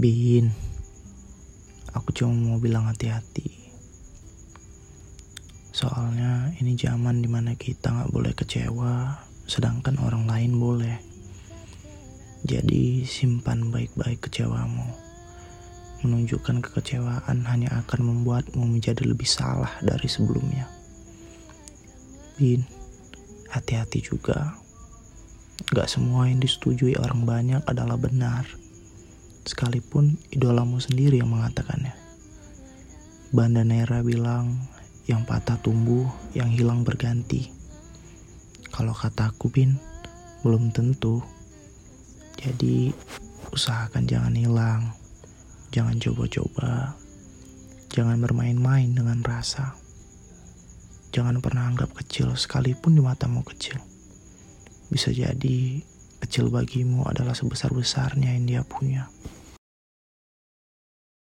Bin, aku cuma mau bilang hati-hati. Soalnya ini zaman di mana kita nggak boleh kecewa, sedangkan orang lain boleh. Jadi simpan baik-baik kecewamu. Menunjukkan kekecewaan hanya akan membuatmu menjadi lebih salah dari sebelumnya. Bin, hati-hati juga. Gak semua yang disetujui orang banyak adalah benar sekalipun idolamu sendiri yang mengatakannya. Banda Nera bilang, yang patah tumbuh, yang hilang berganti. Kalau kataku, Bin, belum tentu. Jadi, usahakan jangan hilang. Jangan coba-coba. Jangan bermain-main dengan rasa. Jangan pernah anggap kecil sekalipun di matamu kecil. Bisa jadi kecil bagimu adalah sebesar-besarnya yang dia punya.